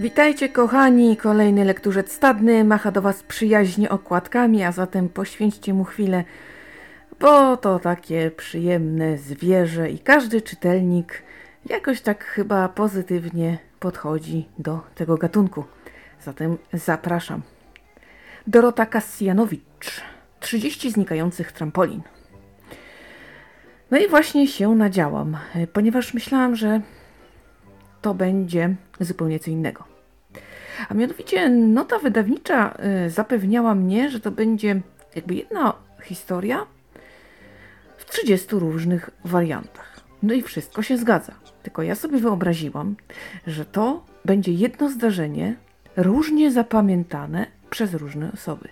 Witajcie kochani, kolejny lekturzec stadny macha do Was przyjaźnie okładkami, a zatem poświęćcie mu chwilę, bo to takie przyjemne zwierzę i każdy czytelnik jakoś tak chyba pozytywnie podchodzi do tego gatunku. Zatem zapraszam. Dorota Kasjanowicz, 30 znikających trampolin. No i właśnie się nadziałam, ponieważ myślałam, że to będzie zupełnie co innego. A mianowicie nota wydawnicza y, zapewniała mnie, że to będzie jakby jedna historia w 30 różnych wariantach. No i wszystko się zgadza. Tylko ja sobie wyobraziłam, że to będzie jedno zdarzenie różnie zapamiętane przez różne osoby.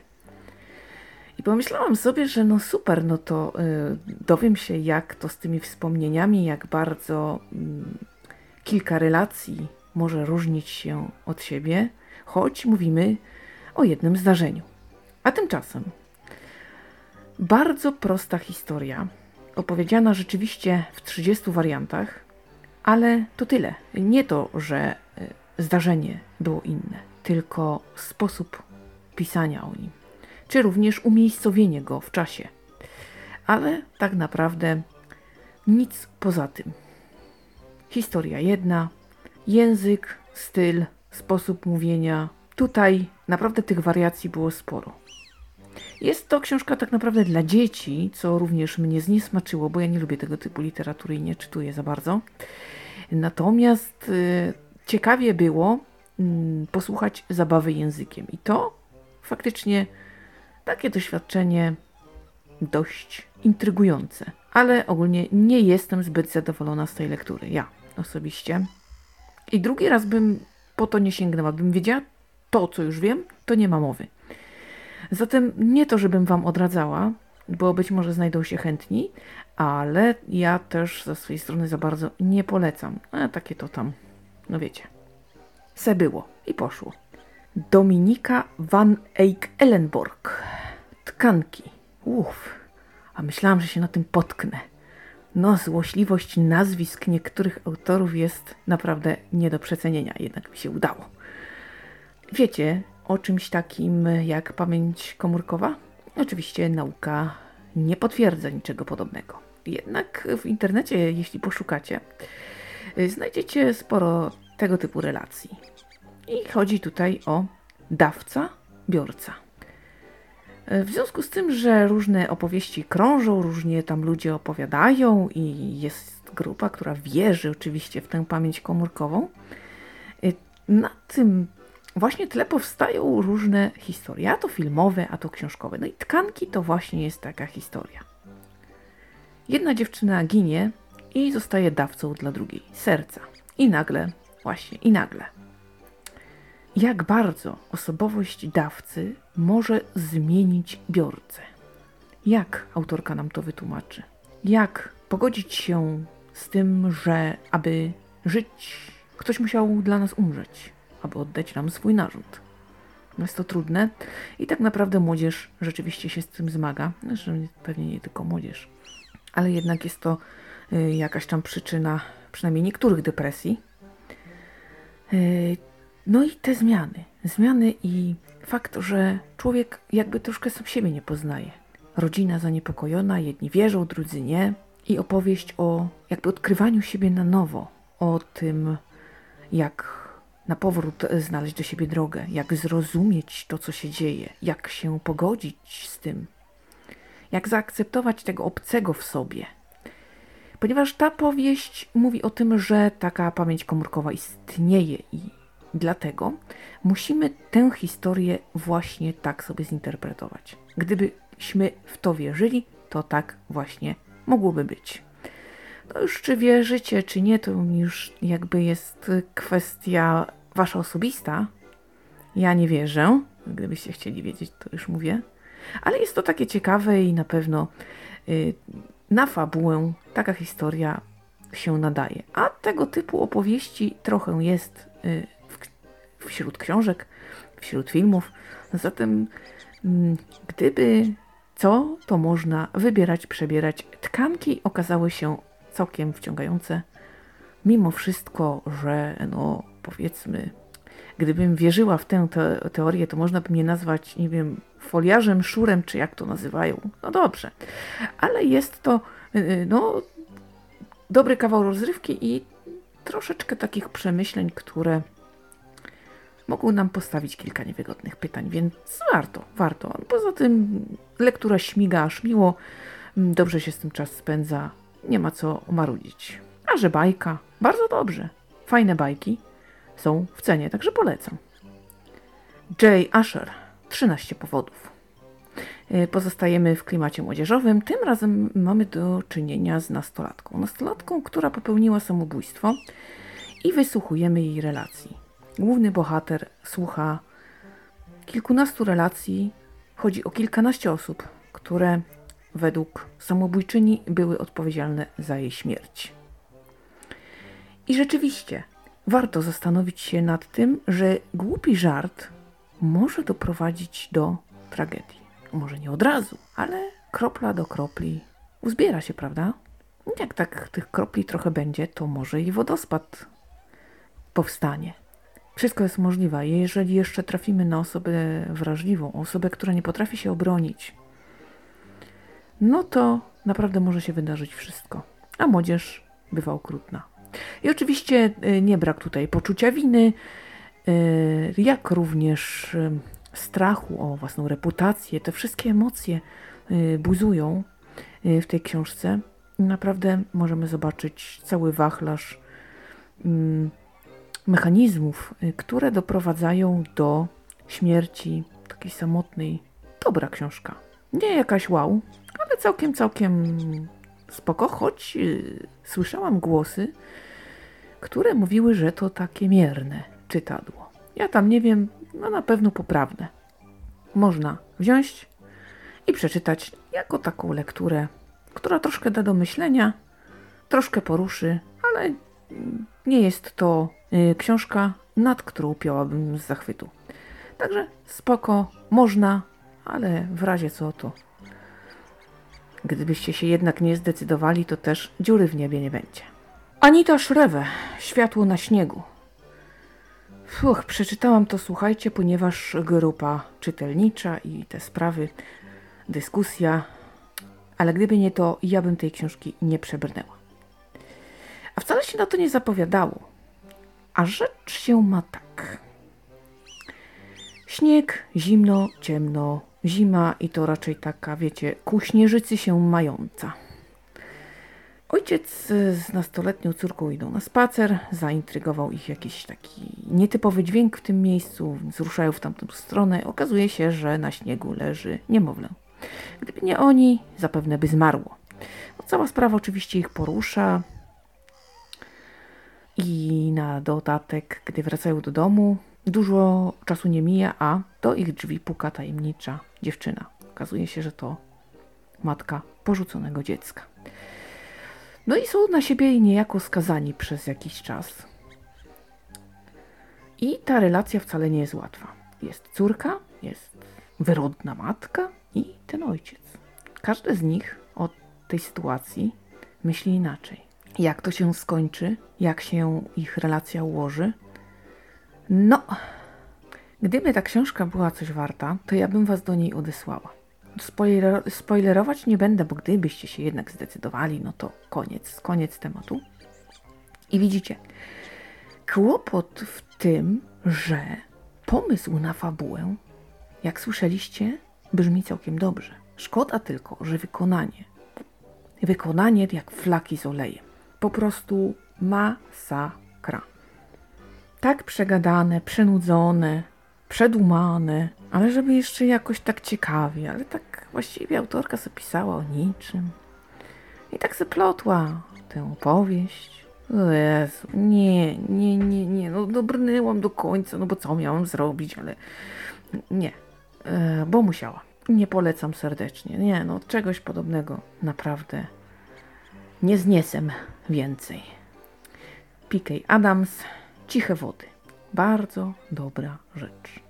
I pomyślałam sobie, że no super, no to y, dowiem się, jak to z tymi wspomnieniami, jak bardzo y, kilka relacji może różnić się od siebie, choć mówimy o jednym zdarzeniu. A tymczasem bardzo prosta historia, opowiedziana rzeczywiście w 30 wariantach, ale to tyle. Nie to, że e, zdarzenie było inne, tylko sposób pisania o nim, czy również umiejscowienie go w czasie. Ale tak naprawdę nic poza tym. Historia jedna, język, styl, sposób mówienia. Tutaj naprawdę tych wariacji było sporo. Jest to książka tak naprawdę dla dzieci, co również mnie zniesmaczyło, bo ja nie lubię tego typu literatury i nie czytuję za bardzo. Natomiast y, ciekawie było y, posłuchać zabawy językiem. I to faktycznie takie doświadczenie dość intrygujące. Ale ogólnie nie jestem zbyt zadowolona z tej lektury. Ja osobiście. I drugi raz bym po to nie sięgnęła. Bym wiedziała to, co już wiem, to nie ma mowy. Zatem nie to, żebym Wam odradzała, bo być może znajdą się chętni, ale ja też ze swojej strony za bardzo nie polecam. A takie to tam, no wiecie. Se było i poszło. Dominika van Eyck-Ellenborg. Tkanki. Uff, a myślałam, że się na tym potknę. No, złośliwość nazwisk niektórych autorów jest naprawdę nie do przecenienia, jednak mi się udało. Wiecie o czymś takim jak pamięć komórkowa? Oczywiście nauka nie potwierdza niczego podobnego. Jednak w internecie, jeśli poszukacie, znajdziecie sporo tego typu relacji. I chodzi tutaj o dawca, biorca. W związku z tym, że różne opowieści krążą, różnie tam ludzie opowiadają i jest grupa, która wierzy oczywiście w tę pamięć komórkową, y, na tym właśnie tle powstają różne historie, a to filmowe, a to książkowe. No i tkanki to właśnie jest taka historia. Jedna dziewczyna ginie i zostaje dawcą dla drugiej serca. I nagle, właśnie, i nagle jak bardzo osobowość dawcy może zmienić biorcę. Jak autorka nam to wytłumaczy? Jak pogodzić się z tym, że aby żyć, ktoś musiał dla nas umrzeć, aby oddać nam swój narzut? Jest to trudne i tak naprawdę młodzież rzeczywiście się z tym zmaga. Zresztą pewnie nie tylko młodzież, ale jednak jest to y, jakaś tam przyczyna przynajmniej niektórych depresji. No i te zmiany. Zmiany i fakt, że człowiek jakby troszkę sam siebie nie poznaje. Rodzina zaniepokojona, jedni wierzą, drudzy nie. I opowieść o jakby odkrywaniu siebie na nowo, o tym, jak na powrót znaleźć do siebie drogę, jak zrozumieć to, co się dzieje, jak się pogodzić z tym, jak zaakceptować tego obcego w sobie. Ponieważ ta powieść mówi o tym, że taka pamięć komórkowa istnieje i Dlatego musimy tę historię właśnie tak sobie zinterpretować. Gdybyśmy w to wierzyli, to tak właśnie mogłoby być. No już czy wierzycie, czy nie, to już jakby jest kwestia wasza osobista. Ja nie wierzę. Gdybyście chcieli wiedzieć, to już mówię. Ale jest to takie ciekawe i na pewno y, na fabułę taka historia się nadaje. A tego typu opowieści trochę jest y, wśród książek, wśród filmów. Zatem, mm, gdyby co, to można wybierać, przebierać. Tkanki okazały się całkiem wciągające. Mimo wszystko, że no powiedzmy Gdybym wierzyła w tę te teorię, to można by mnie nazwać, nie wiem, foliarzem, szurem, czy jak to nazywają. No dobrze. Ale jest to, y, no, dobry kawał rozrywki i troszeczkę takich przemyśleń, które mogą nam postawić kilka niewygodnych pytań, więc warto, warto. Poza tym lektura śmiga aż miło, mm, dobrze się z tym czas spędza, nie ma co marudzić. A że bajka, bardzo dobrze. Fajne bajki są w cenie, także polecam. Jay Asher, 13 powodów. Y, pozostajemy w klimacie młodzieżowym. Tym razem mamy do czynienia z nastolatką. Nastolatką, która popełniła samobójstwo i wysłuchujemy jej relacji. Główny bohater słucha kilkunastu relacji. Chodzi o kilkanaście osób, które według samobójczyni były odpowiedzialne za jej śmierć. I rzeczywiście warto zastanowić się nad tym, że głupi żart może doprowadzić do tragedii. Może nie od razu, ale kropla do kropli uzbiera się, prawda? Jak tak tych kropli trochę będzie, to może i wodospad powstanie. Wszystko jest możliwe. Jeżeli jeszcze trafimy na osobę wrażliwą, osobę, która nie potrafi się obronić, no to naprawdę może się wydarzyć wszystko. A młodzież bywa okrutna. I oczywiście y, nie brak tutaj poczucia winy, y, jak również y, strachu o własną reputację. Te wszystkie emocje buzują w tej książce. Naprawdę możemy zobaczyć cały wachlarz mm, mechanizmów, które doprowadzają do śmierci takiej samotnej. Dobra książka. Nie jakaś wow, ale całkiem, całkiem spoko, choć yy, słyszałam głosy, które mówiły, że to takie mierne czytadło. Ja tam nie wiem, no na pewno poprawne. Można wziąć i przeczytać jako taką lekturę, która troszkę da do myślenia, troszkę poruszy, ale nie jest to yy, książka, nad którą piałabym z zachwytu. Także spoko, można, ale w razie co to Gdybyście się jednak nie zdecydowali, to też dziury w niebie nie będzie. Anita Szrewe, Światło na śniegu. Fuch, przeczytałam to, słuchajcie, ponieważ grupa czytelnicza i te sprawy, dyskusja, ale gdyby nie to, ja bym tej książki nie przebrnęła. A wcale się na to nie zapowiadało. A rzecz się ma tak. Śnieg, zimno, ciemno, Zima i to raczej taka, wiecie, ku śnieżycy się mająca. Ojciec z nastoletnią córką idą na spacer, zaintrygował ich jakiś taki nietypowy dźwięk w tym miejscu, więc ruszają w tamtą stronę. Okazuje się, że na śniegu leży niemowlę. Gdyby nie oni, zapewne by zmarło. Cała sprawa oczywiście ich porusza i na dodatek, gdy wracają do domu, Dużo czasu nie mija, a do ich drzwi puka tajemnicza dziewczyna. Okazuje się, że to matka porzuconego dziecka. No i są na siebie niejako skazani przez jakiś czas. I ta relacja wcale nie jest łatwa. Jest córka, jest wyrodna matka i ten ojciec. Każdy z nich o tej sytuacji myśli inaczej. Jak to się skończy, jak się ich relacja ułoży, no, gdyby ta książka była coś warta, to ja bym was do niej odesłała. Spoiler spoilerować nie będę, bo gdybyście się jednak zdecydowali, no to koniec, koniec tematu. I widzicie, kłopot w tym, że pomysł na fabułę, jak słyszeliście, brzmi całkiem dobrze. Szkoda tylko, że wykonanie, wykonanie jak flaki z olejem, po prostu masakra tak przegadane, przenudzone, przedumane, ale żeby jeszcze jakoś tak ciekawie, ale tak właściwie autorka sobie pisała o niczym. I tak zaplotła tę opowieść. O Jezu, nie, nie, nie, nie, no dobrnęłam do końca, no bo co miałam zrobić, ale nie, e, bo musiała. Nie polecam serdecznie, nie, no czegoś podobnego naprawdę nie zniesem więcej. P.K. Adams Ciche wody. Bardzo dobra rzecz.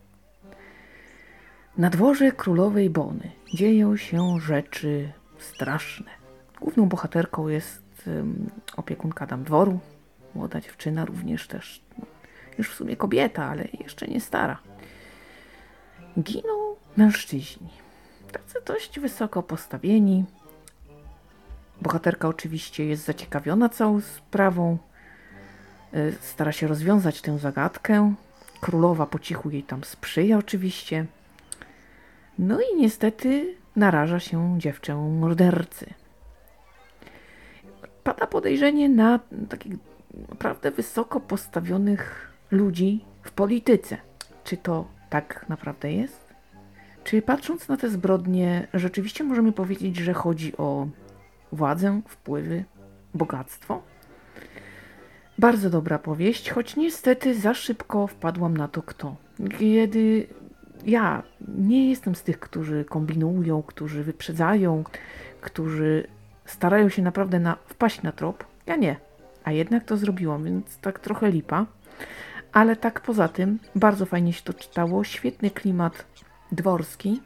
Na dworze królowej Bony dzieją się rzeczy straszne. Główną bohaterką jest um, opiekunka dam dworu, młoda dziewczyna również też. No, już w sumie kobieta, ale jeszcze nie stara. Giną mężczyźni, tacy dość wysoko postawieni. Bohaterka oczywiście jest zaciekawiona całą sprawą, y, stara się rozwiązać tę zagadkę. Królowa po cichu jej tam sprzyja oczywiście. No i niestety naraża się dziewczę mordercy. Pada podejrzenie na takich naprawdę wysoko postawionych ludzi w polityce. Czy to tak naprawdę jest? Czy patrząc na te zbrodnie, rzeczywiście możemy powiedzieć, że chodzi o władzę, wpływy, bogactwo? Bardzo dobra powieść, choć niestety za szybko wpadłam na to kto. Kiedy ja nie jestem z tych, którzy kombinują, którzy wyprzedzają, którzy starają się naprawdę na, wpaść na trop. Ja nie. A jednak to zrobiłam, więc tak trochę lipa. Ale tak poza tym, bardzo fajnie się to czytało. Świetny klimat dworski.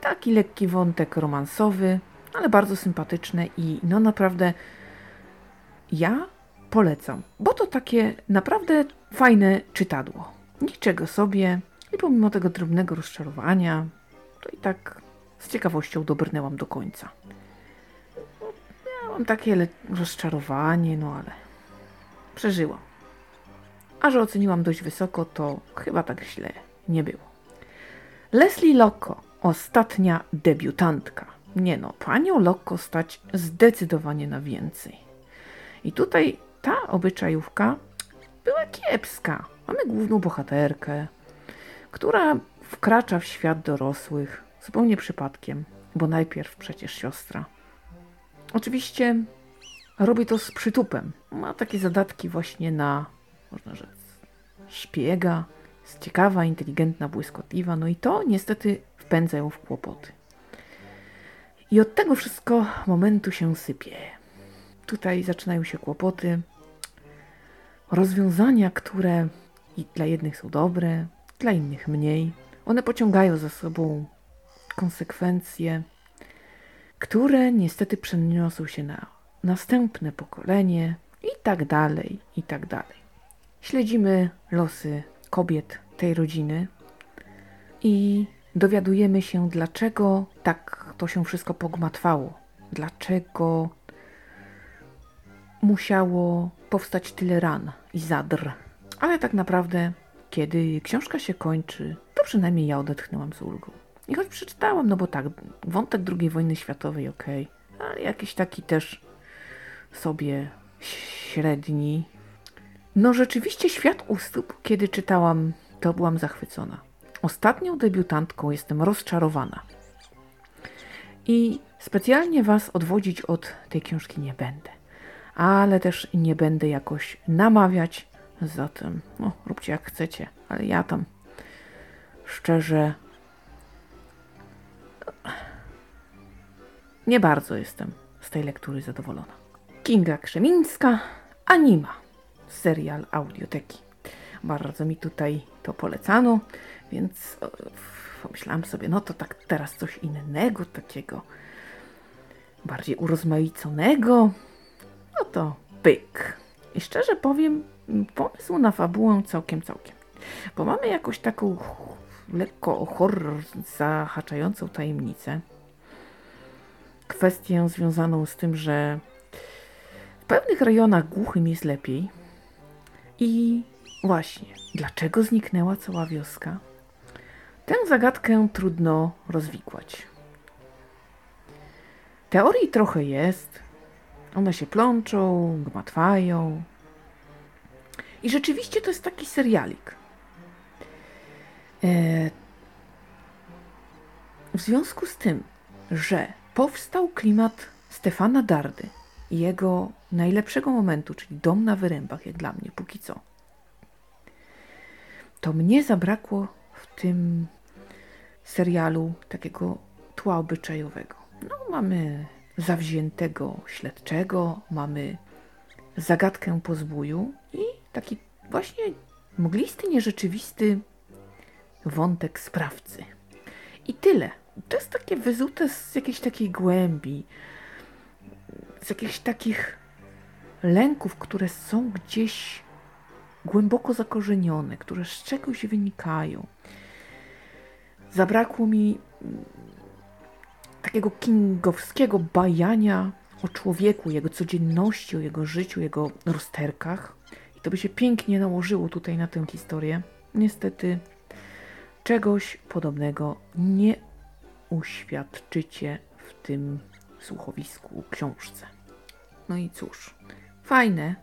Taki lekki wątek romansowy, ale bardzo sympatyczny i no naprawdę ja polecam, bo to takie naprawdę fajne czytadło. Niczego sobie i pomimo tego drobnego rozczarowania, to i tak z ciekawością dobrnęłam do końca. Miałam takie rozczarowanie, no ale przeżyłam. A że oceniłam dość wysoko, to chyba tak źle nie było. Leslie Locko, ostatnia debiutantka. Nie no, panią Locko stać zdecydowanie na więcej. I tutaj ta obyczajówka była kiepska. Mamy główną bohaterkę, która wkracza w świat dorosłych zupełnie przypadkiem, bo najpierw przecież siostra. Oczywiście robi to z przytupem. Ma takie zadatki właśnie na, można rzec, szpiega. Jest ciekawa, inteligentna, błyskotliwa, no i to niestety wpędza ją w kłopoty. I od tego wszystko momentu się sypie. Tutaj zaczynają się kłopoty, rozwiązania, które i dla jednych są dobre, dla innych mniej. One pociągają za sobą konsekwencje, które niestety przeniosą się na następne pokolenie i tak dalej, i tak dalej. Śledzimy losy kobiet tej rodziny i dowiadujemy się, dlaczego tak to się wszystko pogmatwało. Dlaczego musiało powstać tyle ran i zadr. Ale tak naprawdę, kiedy książka się kończy, to przynajmniej ja odetchnęłam z ulgą. I choć przeczytałam, no bo tak, wątek II wojny światowej, okej, okay, ale jakiś taki też sobie średni. No rzeczywiście świat ustóp, kiedy czytałam, to byłam zachwycona. Ostatnią debiutantką jestem rozczarowana. I specjalnie Was odwodzić od tej książki nie będę ale też nie będę jakoś namawiać. Zatem, no, róbcie jak chcecie, ale ja tam szczerze nie bardzo jestem z tej lektury zadowolona. Kinga Krzemińska, Anima, serial audioteki. Bardzo mi tutaj to polecano, więc pomyślałam sobie, no to tak teraz coś innego, takiego bardziej urozmaiconego, no to pyk. I szczerze powiem, pomysł na fabułę całkiem, całkiem. Bo mamy jakąś taką lekko horror zahaczającą tajemnicę. Kwestię związaną z tym, że w pewnych rejonach głuchym jest lepiej. I właśnie, dlaczego zniknęła cała wioska? Tę zagadkę trudno rozwikłać. Teorii trochę jest, one się plączą, gmatwają. I rzeczywiście to jest taki serialik. E, w związku z tym, że powstał klimat Stefana Dardy i jego najlepszego momentu, czyli Dom na Wyrębach, jak dla mnie, póki co, to mnie zabrakło w tym serialu takiego tła obyczajowego. No, mamy zawziętego śledczego, mamy zagadkę po zbóju i taki właśnie mglisty, nierzeczywisty wątek sprawcy. I tyle. To jest takie wyzute z jakiejś takiej głębi, z jakichś takich lęków, które są gdzieś głęboko zakorzenione, które z czegoś wynikają. Zabrakło mi mm, takiego kingowskiego bajania o człowieku, jego codzienności, o jego życiu, jego rozterkach. I to by się pięknie nałożyło tutaj na tę historię. Niestety czegoś podobnego nie uświadczycie w tym słuchowisku, książce. No i cóż, fajne,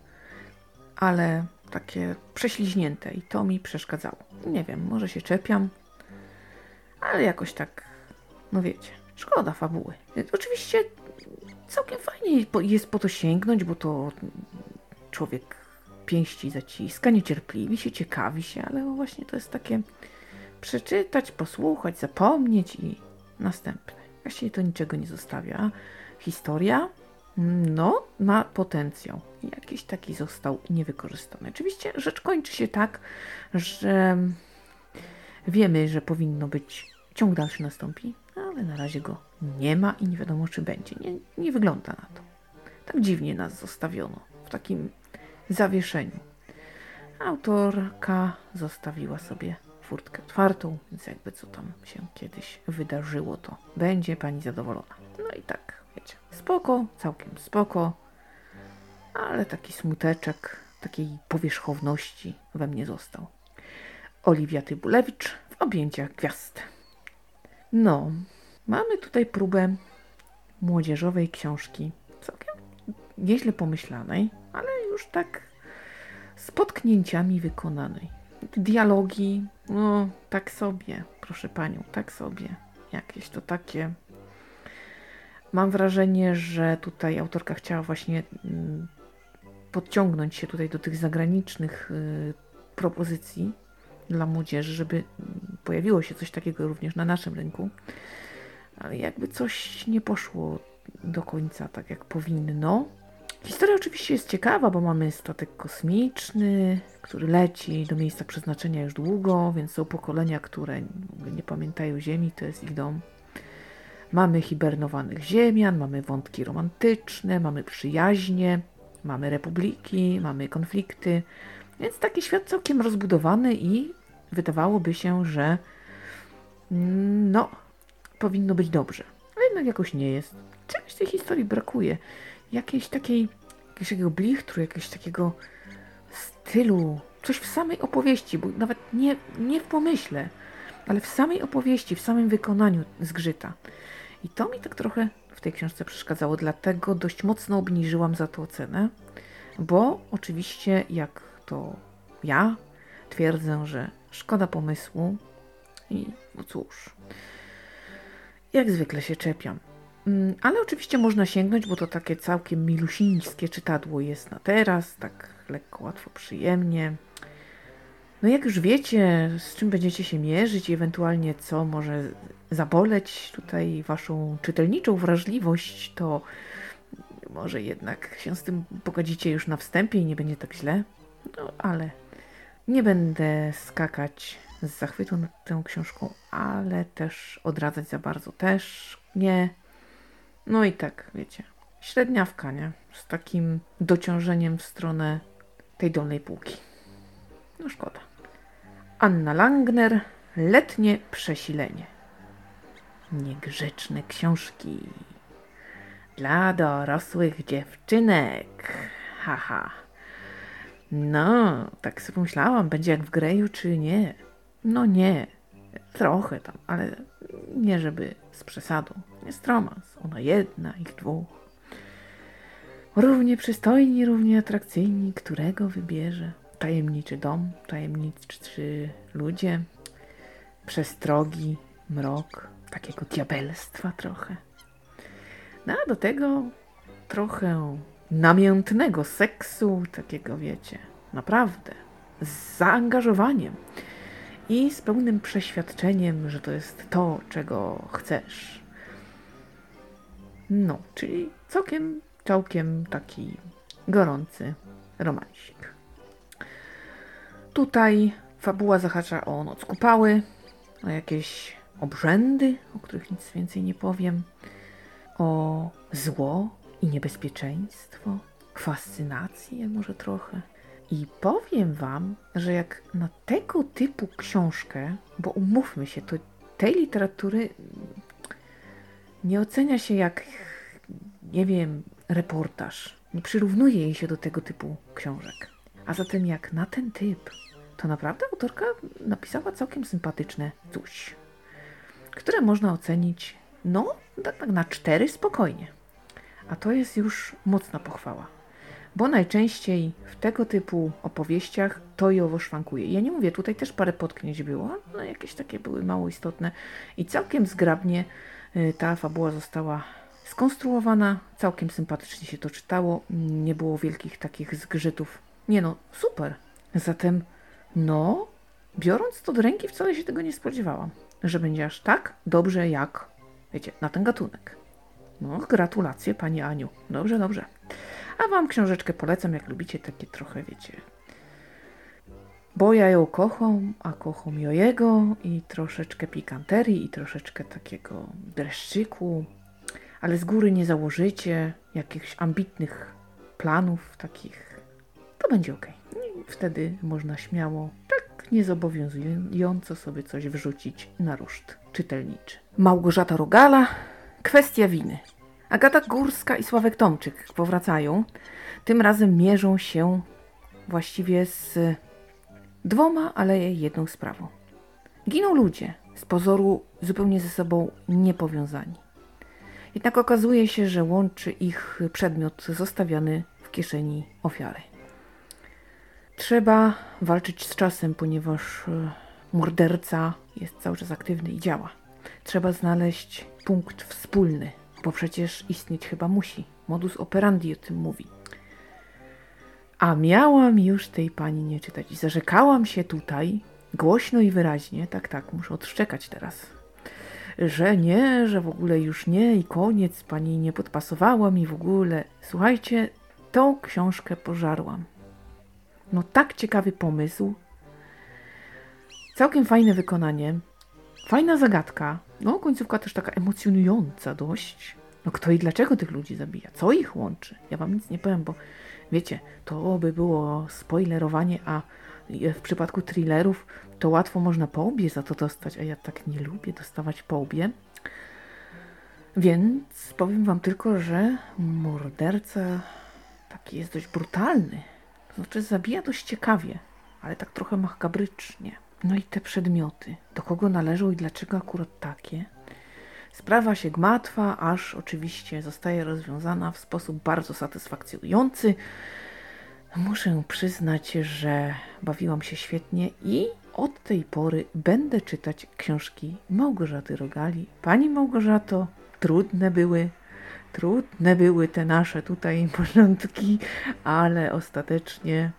ale takie prześliźnięte i to mi przeszkadzało. Nie wiem, może się czepiam, ale jakoś tak, no wiecie, szkoda fabuły. Oczywiście całkiem fajnie jest po to sięgnąć, bo to człowiek pięści zaciska, niecierpliwi się, ciekawi się, ale właśnie to jest takie przeczytać, posłuchać, zapomnieć i następne. Właściwie to niczego nie zostawia. Historia, no, ma potencjał. Jakiś taki został niewykorzystany. Oczywiście rzecz kończy się tak, że wiemy, że powinno być ciąg dalszy nastąpi, ale na razie go nie ma i nie wiadomo, czy będzie. Nie, nie wygląda na to. Tak dziwnie nas zostawiono w takim zawieszeniu. Autorka zostawiła sobie furtkę otwartą, więc jakby co tam się kiedyś wydarzyło, to będzie pani zadowolona. No i tak, wiecie, spoko, całkiem spoko, ale taki smuteczek, takiej powierzchowności we mnie został. Oliwia Tybulewicz w objęciach gwiazd. No, mamy tutaj próbę młodzieżowej książki, całkiem nieźle pomyślanej, ale już tak z potknięciami wykonanej. Dialogi, no tak sobie, proszę panią, tak sobie. Jakieś to takie. Mam wrażenie, że tutaj autorka chciała właśnie mm, podciągnąć się tutaj do tych zagranicznych y, propozycji dla młodzieży, żeby pojawiło się coś takiego również na naszym rynku. Ale jakby coś nie poszło do końca tak, jak powinno. Historia oczywiście jest ciekawa, bo mamy statek kosmiczny, który leci do miejsca przeznaczenia już długo, więc są pokolenia, które nie pamiętają Ziemi, to jest ich dom. Mamy hibernowanych ziemian, mamy wątki romantyczne, mamy przyjaźnie, mamy republiki, mamy konflikty, więc taki świat całkiem rozbudowany i wydawałoby się, że mm, no, powinno być dobrze. Ale jednak jakoś nie jest. Czegoś tej historii brakuje jakiejś takiej, jakiegoś takiego blichtru, jakiegoś takiego stylu, coś w samej opowieści, bo nawet nie, nie w pomyśle, ale w samej opowieści, w samym wykonaniu zgrzyta. I to mi tak trochę w tej książce przeszkadzało, dlatego dość mocno obniżyłam za to ocenę, bo oczywiście, jak to ja twierdzę, że szkoda pomysłu i no cóż, jak zwykle się czepiam. Mm, ale oczywiście można sięgnąć, bo to takie całkiem milusińskie czytadło jest na teraz, tak lekko, łatwo, przyjemnie. No jak już wiecie, z czym będziecie się mierzyć i ewentualnie co może zaboleć tutaj waszą czytelniczą wrażliwość, to może jednak się z tym pogodzicie już na wstępie i nie będzie tak źle. No ale nie będę skakać z zachwytu nad tą książką, ale też odradzać za bardzo też nie. No i tak, wiecie, średniawka, nie? Z takim dociążeniem w stronę tej dolnej półki. No szkoda. Anna Langner, letnie przesilenie. Niegrzeczne książki. Dla dorosłych dziewczynek. Haha. No, tak sobie myślałam, będzie jak w Greju, czy nie. No nie, trochę tam, ale nie żeby z przesadą. Jest romans, ona jedna, ich dwóch. Równie przystojni, równie atrakcyjni, którego wybierze. Tajemniczy dom, tajemniczy ludzie, przestrogi, mrok, takiego diabelstwa trochę. No a do tego trochę namiętnego seksu, takiego wiecie, naprawdę, z zaangażowaniem i z pełnym przeświadczeniem, że to jest to, czego chcesz. No, czyli całkiem, całkiem taki gorący romansik. Tutaj fabuła zahacza o noc kupały, o jakieś obrzędy, o których nic więcej nie powiem, o zło i niebezpieczeństwo, fascynację może trochę I powiem Wam, że jak na tego typu książkę, bo umówmy się, to tej literatury nie ocenia się jak, nie wiem, reportaż. Nie przyrównuje jej się do tego typu książek. A zatem jak na ten typ, to naprawdę autorka napisała całkiem sympatyczne coś, które można ocenić, no, tak, tak na cztery spokojnie. A to jest już mocna pochwała bo najczęściej w tego typu opowieściach to i owo szwankuje. Ja nie mówię, tutaj też parę potknięć było, no jakieś takie były mało istotne i całkiem zgrabnie y, ta fabuła została skonstruowana, całkiem sympatycznie się to czytało, nie było wielkich takich zgrzytów. Nie no, super. Zatem, no, biorąc to do ręki, wcale się tego nie spodziewałam, że będzie aż tak dobrze jak, wiecie, na ten gatunek. No, gratulacje Pani Aniu. Dobrze, dobrze. A Wam książeczkę polecam, jak lubicie takie trochę, wiecie, bo ja ją kocham, a kocham ją jego i troszeczkę pikanterii i troszeczkę takiego dreszczyku, ale z góry nie założycie jakichś ambitnych planów takich, to będzie ok. Wtedy można śmiało, tak niezobowiązująco sobie coś wrzucić na ruszt czytelniczy. Małgorzata Rogala, kwestia winy. Agata Górska i Sławek Tomczyk powracają. Tym razem mierzą się właściwie z dwoma, ale jedną sprawą. Giną ludzie, z pozoru zupełnie ze sobą niepowiązani. Jednak okazuje się, że łączy ich przedmiot zostawiany w kieszeni ofiary. Trzeba walczyć z czasem, ponieważ e, morderca jest cały czas aktywny i działa. Trzeba znaleźć punkt wspólny bo przecież istnieć chyba musi. Modus operandi o tym mówi. A miałam już tej pani nie czytać. I zarzekałam się tutaj, głośno i wyraźnie, tak, tak, muszę odszczekać teraz, że nie, że w ogóle już nie i koniec, pani nie podpasowała mi w ogóle. Słuchajcie, tą książkę pożarłam. No tak ciekawy pomysł, całkiem fajne wykonanie, fajna zagadka, no, końcówka też taka emocjonująca dość. No kto i dlaczego tych ludzi zabija? Co ich łączy? Ja wam nic nie powiem, bo wiecie, to by było spoilerowanie, a w przypadku thrillerów to łatwo można po łbie za to dostać, a ja tak nie lubię dostawać po łbie. Więc powiem wam tylko, że morderca taki jest dość brutalny. Znaczy zabija dość ciekawie, ale tak trochę makabrycznie. No i te przedmioty. Do kogo należą i dlaczego akurat takie? Sprawa się gmatwa, aż oczywiście zostaje rozwiązana w sposób bardzo satysfakcjonujący. Muszę przyznać, że bawiłam się świetnie i od tej pory będę czytać książki Małgorzaty Rogali. Pani Małgorzato, trudne były, trudne były te nasze tutaj porządki, ale ostatecznie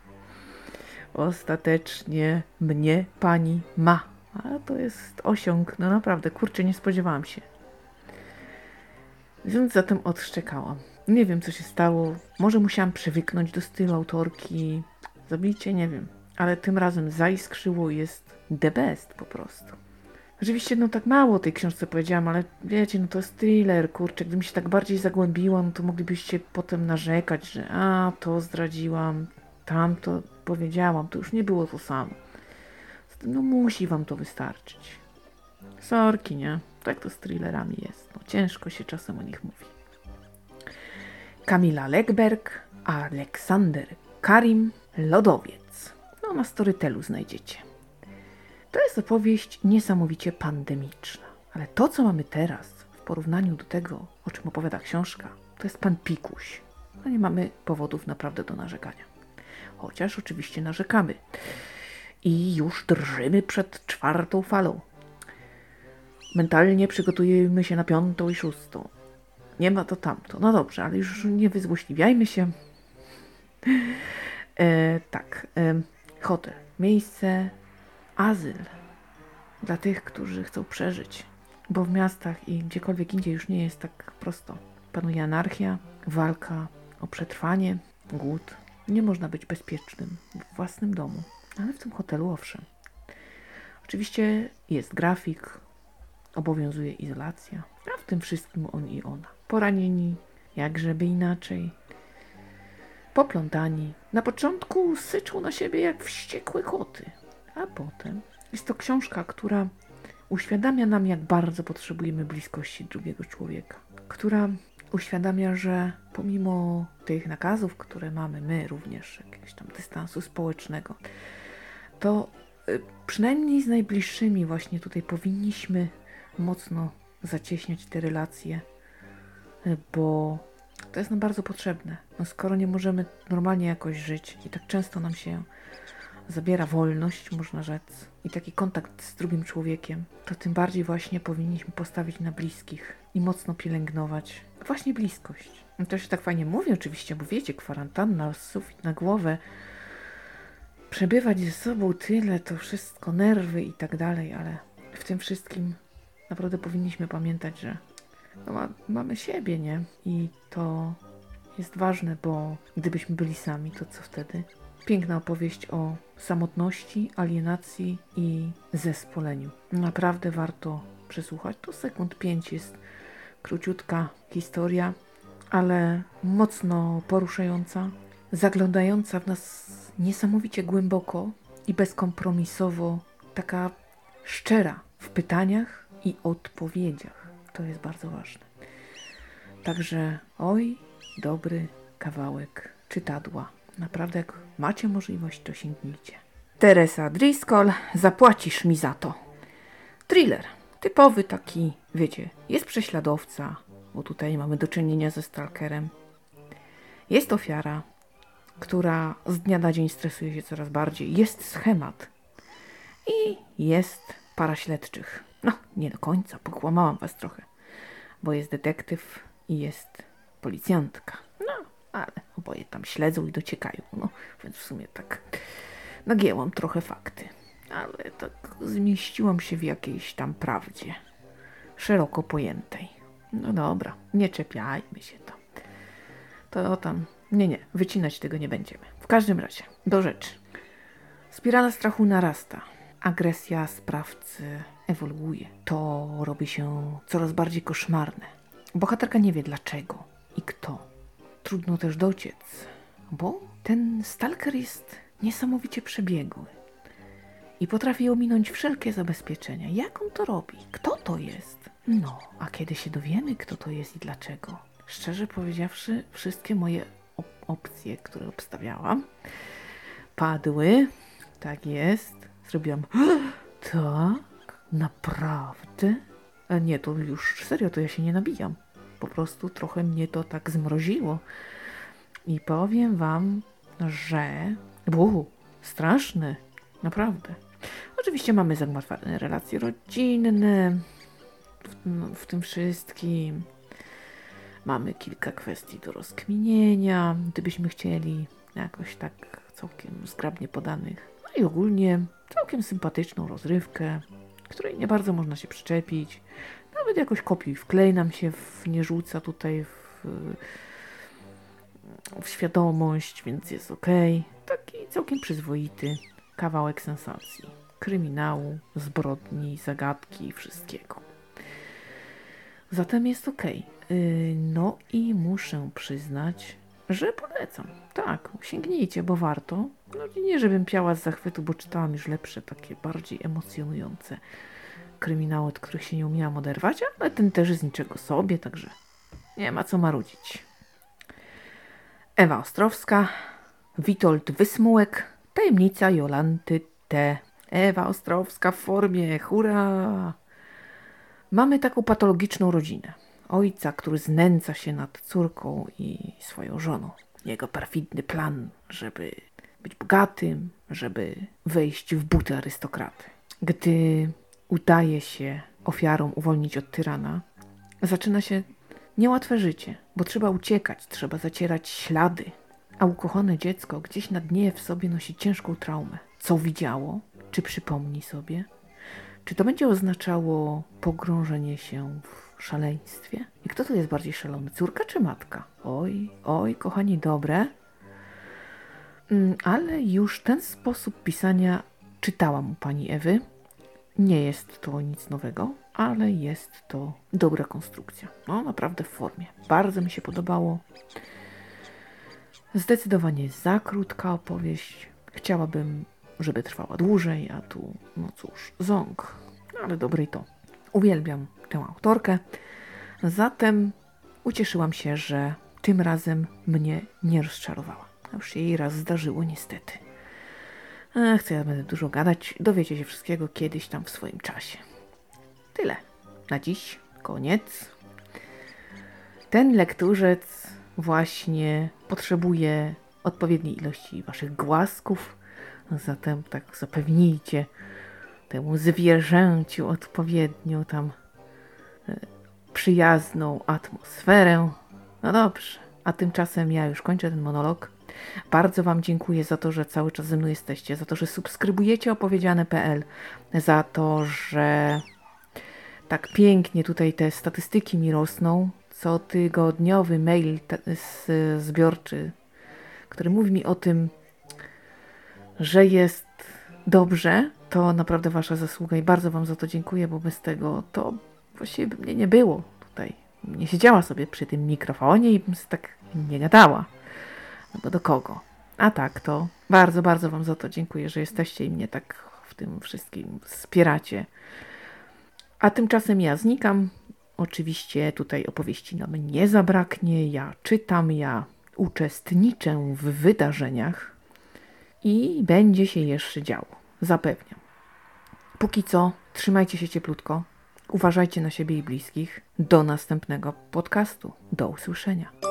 ostatecznie mnie pani ma. A to jest osiąg, no naprawdę, kurczę, nie spodziewałam się. Więc zatem odszczekałam. Nie wiem, co się stało. Może musiałam przywyknąć do stylu autorki. Zabicie, nie wiem. Ale tym razem zaiskrzyło jest the best po prostu. Oczywiście, no tak mało o tej książce powiedziałam, ale wiecie, no to jest thriller, kurczę. Gdybym się tak bardziej zagłębiła, no to moglibyście potem narzekać, że a, to zdradziłam, tamto powiedziałam, to już nie było to samo. No musi wam to wystarczyć. Sorki, nie? Tak to z thrillerami jest. No, ciężko się czasem o nich mówi. Kamila Legberg, Aleksander Karim, Lodowiec. No, na Storytelu znajdziecie. To jest opowieść niesamowicie pandemiczna. Ale to, co mamy teraz, w porównaniu do tego, o czym opowiada książka, to jest pan Pikuś. No nie mamy powodów naprawdę do narzekania chociaż oczywiście narzekamy. I już drżymy przed czwartą falą. Mentalnie przygotujemy się na piątą i szóstą. Nie ma to tamto. No dobrze, ale już nie wyzłośliwiajmy się. E, tak, e, hotel. Miejsce, azyl dla tych, którzy chcą przeżyć. Bo w miastach i gdziekolwiek indziej już nie jest tak prosto. Panuje anarchia, walka o przetrwanie, głód, nie można być bezpiecznym w własnym domu, ale w tym hotelu owszem. Oczywiście jest grafik, obowiązuje izolacja, a w tym wszystkim on i ona. Poranieni, jak żeby inaczej. poplątani. Na początku syczą na siebie jak wściekłe koty, a potem jest to książka, która uświadamia nam, jak bardzo potrzebujemy bliskości drugiego człowieka, która uświadamia, że pomimo tych nakazów, które mamy my również, jakiegoś tam dystansu społecznego, to y, przynajmniej z najbliższymi właśnie tutaj powinniśmy mocno zacieśniać te relacje, y, bo to jest nam bardzo potrzebne. No skoro nie możemy normalnie jakoś żyć i tak często nam się zabiera wolność, można rzec, i taki kontakt z drugim człowiekiem, to tym bardziej właśnie powinniśmy postawić na bliskich i mocno pielęgnować właśnie bliskość. No to się tak fajnie mówi oczywiście, bo wiecie, kwarantanna, sufit na głowę, przebywać ze sobą tyle, to wszystko, nerwy i tak dalej, ale w tym wszystkim naprawdę powinniśmy pamiętać, że no ma, mamy siebie, nie? I to jest ważne, bo gdybyśmy byli sami, to co wtedy? Piękna opowieść o samotności, alienacji i zespoleniu. Naprawdę warto przesłuchać. To sekund pięć jest króciutka historia, ale mocno poruszająca, zaglądająca w nas niesamowicie głęboko i bezkompromisowo, taka szczera w pytaniach i odpowiedziach. To jest bardzo ważne. Także oj, dobry kawałek czytadła. Naprawdę, jak macie możliwość, to sięgnijcie. Teresa Driscoll, zapłacisz mi za to. Thriller. Typowy taki, wiecie, jest prześladowca, bo tutaj mamy do czynienia ze stalkerem. Jest ofiara, która z dnia na dzień stresuje się coraz bardziej. Jest schemat. I jest para śledczych. No, nie do końca, pokłamałam was trochę, bo jest detektyw i jest policjantka. Ale oboje tam śledzą i dociekają. No, więc w sumie tak nagięłam trochę fakty. Ale tak zmieściłam się w jakiejś tam prawdzie. Szeroko pojętej. No dobra, nie czepiajmy się tam. To tam, nie, nie, wycinać tego nie będziemy. W każdym razie, do rzeczy. Spirala strachu narasta. Agresja sprawcy ewoluuje. To robi się coraz bardziej koszmarne. Bohaterka nie wie dlaczego i kto. Trudno też dociec, bo ten stalker jest niesamowicie przebiegły i potrafi ominąć wszelkie zabezpieczenia. Jak on to robi? Kto to jest? No, a kiedy się dowiemy, kto to jest i dlaczego? Szczerze powiedziawszy, wszystkie moje op opcje, które obstawiałam, padły. Tak jest. Zrobiłam. Tak? Naprawdę? A nie, to już serio, to ja się nie nabijam. Po prostu trochę mnie to tak zmroziło. I powiem wam, że. Uuu, straszne. Naprawdę. Oczywiście mamy zagmatwane relacje rodzinne w, no, w tym wszystkim. Mamy kilka kwestii do rozkminienia, gdybyśmy chcieli jakoś tak całkiem zgrabnie podanych. No i ogólnie całkiem sympatyczną rozrywkę, której nie bardzo można się przyczepić. Nawet jakoś kopiuj wklej nam się w, nie rzuca tutaj w, w świadomość, więc jest ok. Taki całkiem przyzwoity kawałek sensacji, kryminału, zbrodni, zagadki, wszystkiego. Zatem jest ok. No i muszę przyznać, że polecam. Tak, sięgnijcie, bo warto. No nie, żebym piała z zachwytu, bo czytałam już lepsze, takie bardziej emocjonujące kryminały, od których się nie umiałam oderwać, ale ten też jest niczego sobie, także nie ma co marudzić. Ewa Ostrowska, Witold Wysmułek, Tajemnica Jolanty T. Ewa Ostrowska w formie, hurra! Mamy taką patologiczną rodzinę. Ojca, który znęca się nad córką i swoją żoną. Jego perfidny plan, żeby być bogatym, żeby wejść w buty arystokraty. Gdy udaje się ofiarą uwolnić od tyrana, zaczyna się niełatwe życie, bo trzeba uciekać, trzeba zacierać ślady, a ukochane dziecko gdzieś na dnie w sobie nosi ciężką traumę. Co widziało? Czy przypomni sobie? Czy to będzie oznaczało pogrążenie się w szaleństwie? I kto tu jest bardziej szalony, córka czy matka? Oj, oj, kochani, dobre. Mm, ale już ten sposób pisania czytałam u pani Ewy. Nie jest to nic nowego, ale jest to dobra konstrukcja. No, naprawdę w formie. Bardzo mi się podobało. zdecydowanie za krótka opowieść. Chciałabym, żeby trwała dłużej, a tu, no cóż, ząg. Ale dobre i to. Uwielbiam tę autorkę. Zatem ucieszyłam się, że tym razem mnie nie rozczarowała. Już się jej raz zdarzyło, niestety. Ach, ja będę dużo gadać. Dowiecie się wszystkiego kiedyś tam w swoim czasie. Tyle. Na dziś koniec. Ten lekturzec właśnie potrzebuje odpowiedniej ilości waszych głasków. Zatem tak zapewnijcie temu zwierzęciu odpowiednią tam e, przyjazną atmosferę. No dobrze, a tymczasem ja już kończę ten monolog. Bardzo Wam dziękuję za to, że cały czas ze mną jesteście, za to, że subskrybujecie opowiedziane.pl, za to, że tak pięknie tutaj te statystyki mi rosną. Cotygodniowy mail zbiorczy, który mówi mi o tym, że jest dobrze, to naprawdę Wasza zasługa i bardzo Wam za to dziękuję, bo bez tego to właściwie by mnie nie było tutaj. Nie siedziała sobie przy tym mikrofonie i bym tak nie gadała. No bo do kogo? A tak, to bardzo, bardzo Wam za to dziękuję, że jesteście i mnie tak w tym wszystkim wspieracie. A tymczasem ja znikam. Oczywiście tutaj opowieści nam nie zabraknie. Ja czytam, ja uczestniczę w wydarzeniach i będzie się jeszcze działo. Zapewniam. Póki co, trzymajcie się cieplutko. Uważajcie na siebie i bliskich. Do następnego podcastu. Do usłyszenia.